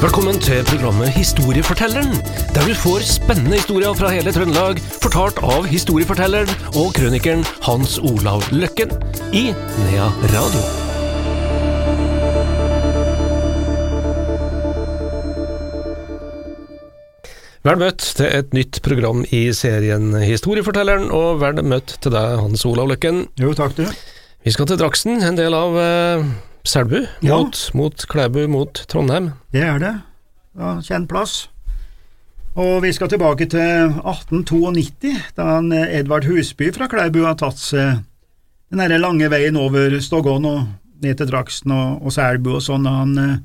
Velkommen til programmet Historiefortelleren, der du får spennende historier fra hele Trøndelag, fortalt av historiefortelleren og krønikeren Hans Olav Løkken i Nea Radio. Vel møtt til et nytt program i serien Historiefortelleren, og vel møtt til deg, Hans Olav Løkken. Jo, takk du. Vi skal til Draksen, en del av eh, Selbu, Ja. mot, mot Klæbu, mot Trondheim. Det er det. Ja, kjent plass. Og vi skal tilbake til 1892, da han, eh, Edvard Husby fra Klæbu har tatt seg den derre lange veien over Stoggon og ned til Draksen og, og Selbu og sånn. Han, eh,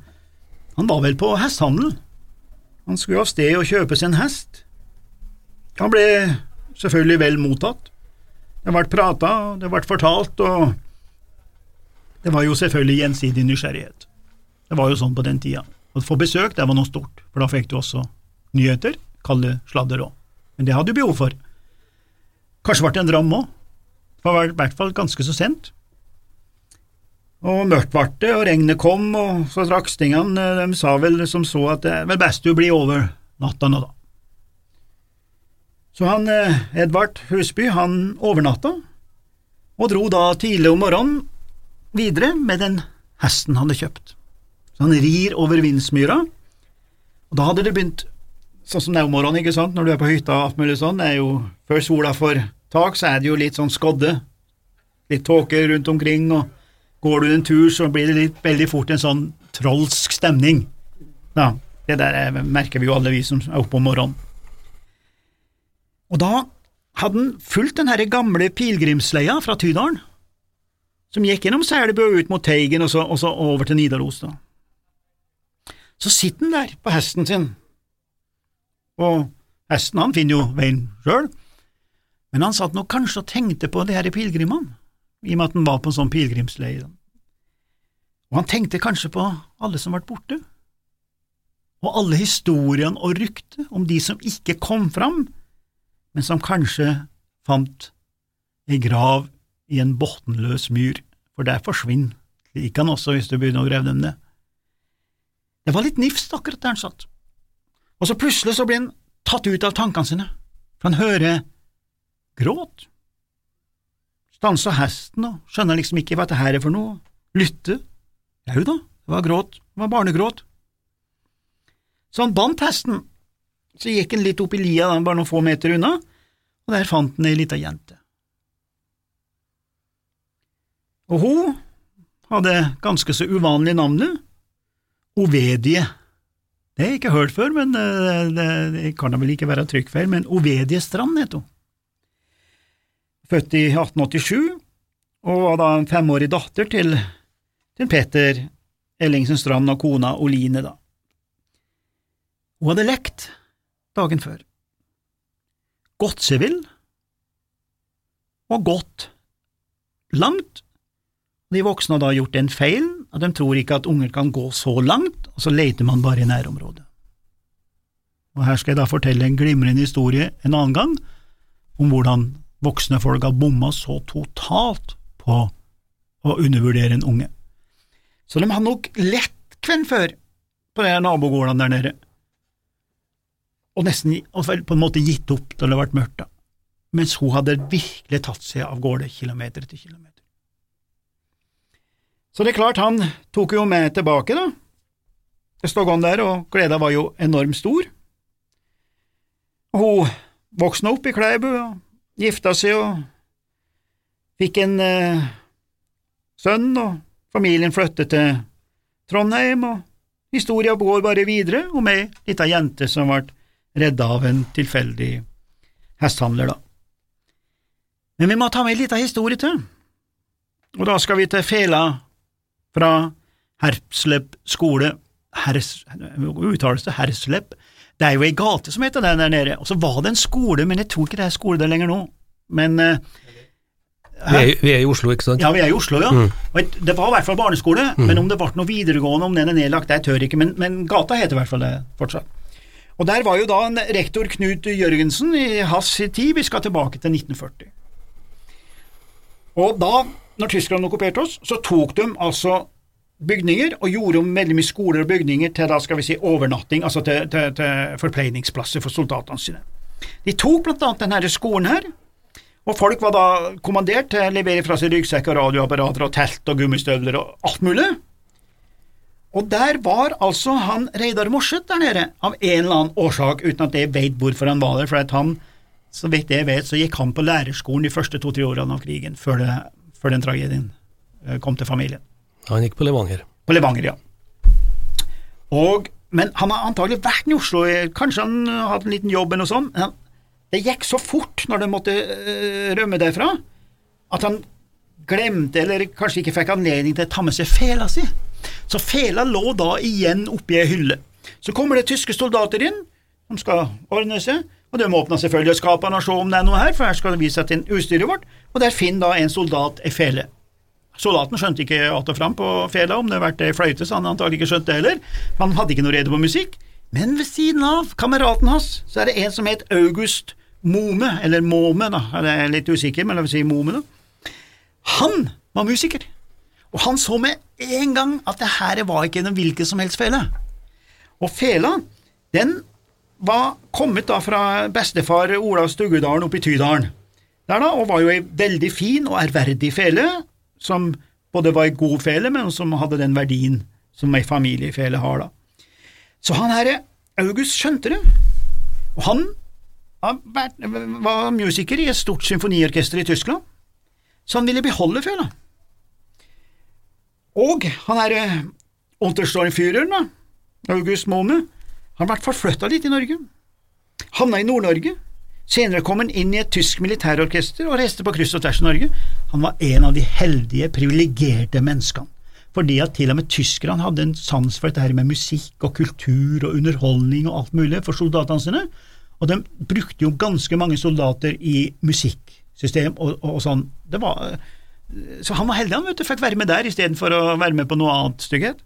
han var vel på hestehandel. Han skulle av sted og kjøpe seg en hest. Han ble selvfølgelig vel mottatt. Det ble prata, det ble fortalt, og det var jo selvfølgelig gjensidig nysgjerrighet. Det var jo sånn på den tida. Å få besøk, det var noe stort, for da fikk du også nyheter, kalde sladder òg. Men det hadde du behov for. Kanskje ble det en dram òg. Det var i hvert fall ganske så sent. Og mørkt ble det, og regnet kom, og så rakstingene de sa vel som så at det vel best du blir over natta nå, da. Så han eh, Edvard Husby, han overnatta, og dro da tidlig om morgenen videre med den hesten han hadde kjøpt. Så han rir over Vindsmyra, og da hadde det begynt sånn som det er om morgenen, ikke sant, når du er på hytta alt mulig sånn, det er jo før sola får tak, så er det jo litt sånn skodde, litt tåke rundt omkring, og går du en tur, så blir det litt, veldig fort en sånn trolsk stemning. Ja, det der er, merker vi jo alle vi som er oppe om morgenen. Og da hadde han fulgt den gamle pilegrimsleia fra Tydalen, som gikk gjennom Selbu og ut mot Teigen og så, og så over til Nidaros. da. Så sitter han der på hesten sin, og hesten han finner jo veien sjøl, men han satt nok kanskje og tenkte på de her pilegrimene, i og med at han var på en sånn pilegrimsleie. Og han tenkte kanskje på alle som ble borte, og alle historiene og ryktet om de som ikke kom fram, men som kanskje fant ei grav i en bunnløs myr, for der forsvinner likene også hvis du begynner å grave dem ned. Det var litt nifst akkurat der han satt, og så plutselig så blir han tatt ut av tankene sine, for han hører gråt. Stanser hesten og skjønner liksom ikke hva dette her er for noe, lytter. Jau da, det var gråt, det var barnegråt. Så han bandt hesten, så gikk han litt opp i lia, da, bare noen få meter unna, og der fant han ei lita jente. Og hun hadde ganske så uvanlig navnet Ovedie. Det har jeg ikke hørt før, men det, det, det kan da vel ikke være trykkfeil, men Ovedie Strand het hun. Født i 1887, og var da en femårig datter til, til Peter Ellingsen Strand og kona Oline, da. Hun hadde lekt dagen før. Godt seg vill, og gått langt. De voksne har da gjort en feil, at de tror ikke at unger kan gå så langt, og så leter man bare i nærområdet. Og Her skal jeg da fortelle en glimrende historie en annen gang, om hvordan voksne folk har bomma så totalt på å undervurdere en unge. Så de har nok lett kvenn før på de nabogårdene der nede, og nesten og på en måte gitt opp da det ble mørkt, da, mens hun hadde virkelig tatt seg av gårde kilometer etter kilometer. Så det er klart, han tok jo med tilbake, da. Det stod han der, og gleda var jo enormt stor. Og hun vokste opp i Klæbu og gifta seg og fikk en eh, sønn, og familien flyttet til Trondheim, og historia går bare videre om ei lita jente som ble redda av en tilfeldig hestehandler, da. Men vi må ta med ei lita historie til, og da skal vi til Fela fra Herpsleb skole, Hers, uttales det Hersleb? Det er jo ei gate som heter det der nede, og så var det en skole, men jeg tror ikke det er skole der lenger nå, men uh, Vi er, vi er i Oslo, ikke sant? ja, vi er i Oslo, ja. Mm. Det var i hvert fall barneskole, men om det ble noe videregående, om den er nedlagt, det tør jeg ikke, men, men gata heter i hvert fall det fortsatt. Og der var jo da en rektor Knut Jørgensen i hans tid, vi skal tilbake til 1940. Og da, når tyskerne okkuperte oss, så tok de altså bygninger, og gjorde om veldig mye skoler og bygninger til da skal vi si overnatting, altså til, til, til forpleiningsplasser for soldatene sine. De tok blant annet denne skolen her, og folk var da kommandert til å levere fra seg ryggsekker, radioapparater og telt og gummistøvler og alt mulig. Og der var altså han Reidar Morseth der nede, av en eller annen årsak, uten at jeg vet hvorfor han var der, for at han, så vidt jeg vet, så gikk han på lærerskolen de første to-tre årene av krigen, før, det, før den tragedien eh, kom til familien. Han gikk på Levanger. På Levanger, ja. Og, men han har antagelig vært i Oslo, kanskje han hadde en liten jobb eller noe sånt. men det gikk så fort når de måtte øh, rømme derfra, at han glemte, eller kanskje ikke fikk anledning til å ta med seg fela si. Så fela lå da igjen oppi ei hylle. Så kommer det tyske soldater inn, de skal ordne seg, og de åpna selvfølgelig skapene og se om det er noe her, for her skal det vise seg til utstyret vårt, og der finner da en soldat ei fele. Soldaten skjønte ikke att og fram på fela, om det hadde vært ei fløyte, så han antagelig ikke skjønte det heller, han hadde ikke noe rede på musikk. Men ved siden av kameraten hans så er det en som het August Mome, eller Måme, da, jeg er litt usikker, men la oss si Mome, da. Han var musiker, og han så med en gang at det her var ikke en hvilken som helst fele. Og fela, den var kommet da fra bestefar Olav Stuggedalen oppe i Tydalen, der da, og var jo ei veldig fin og ærverdig fele, som både var ei god fele, men som hadde den verdien som ei familiefele har, da. Så han herre August skjønte det, og han var musiker i et stort symfoniorkester i Tyskland, så han ville beholde fela. Og han herre eh, Unterstormfyreren, da, August Mohme, han ble forflytta litt i Norge, havna i Nord-Norge, senere kom han inn i et tysk militærorkester og reiste på kryss og tvers i Norge. Han var en av de heldige, privilegerte menneskene, fordi at til og med tyskerne hadde en sans for dette her med musikk og kultur og underholdning og alt mulig for soldatene sine, og de brukte jo ganske mange soldater i musikksystem og, og, og sånn. Var, så han var heldig, han vet du, fikk være med der istedenfor å være med på noe annet stygghet.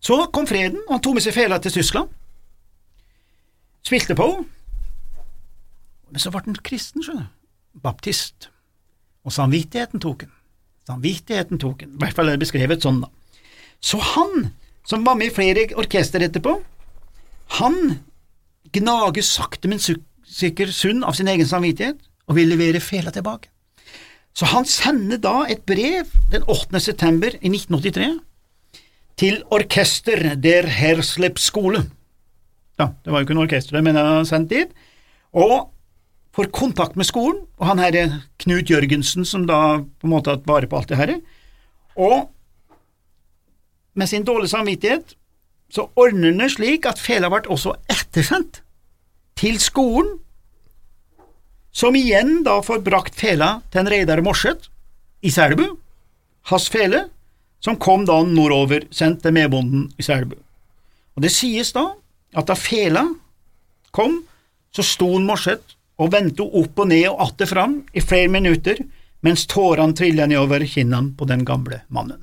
Så kom freden, og han tok med seg fela til Tyskland. Spilte på. Men så ble han kristen, skjønner du. Baptist. Og samvittigheten tok han. Samvittigheten tok han. I hvert fall er det beskrevet sånn, da. Så han, som var med i flere orkester etterpå, han gnager sakte, men sikker sunn av sin egen samvittighet og vil levere fela tilbake. Så han sender da et brev den 8. september i 1983 til Orkester der Herslepp skole. Ja, det var jo ikke noe orkester, men han sendt dit, og får kontakt med skolen, og han herre Knut Jørgensen, som da på en måte har vare på alt det herre, og med sin dårlige samvittighet så ordner det slik at fela ble også ettersendt til skolen, som igjen da får brakt fela til en Reidar Morseth i Selbu, hans fele, som kom da nordover, sendt til medbonden i Selbu. Og Det sies da at da fela kom, så sto Morseth og vendte opp og ned og atter fram i flere minutter mens tårene trilla nedover kinnene på den gamle mannen.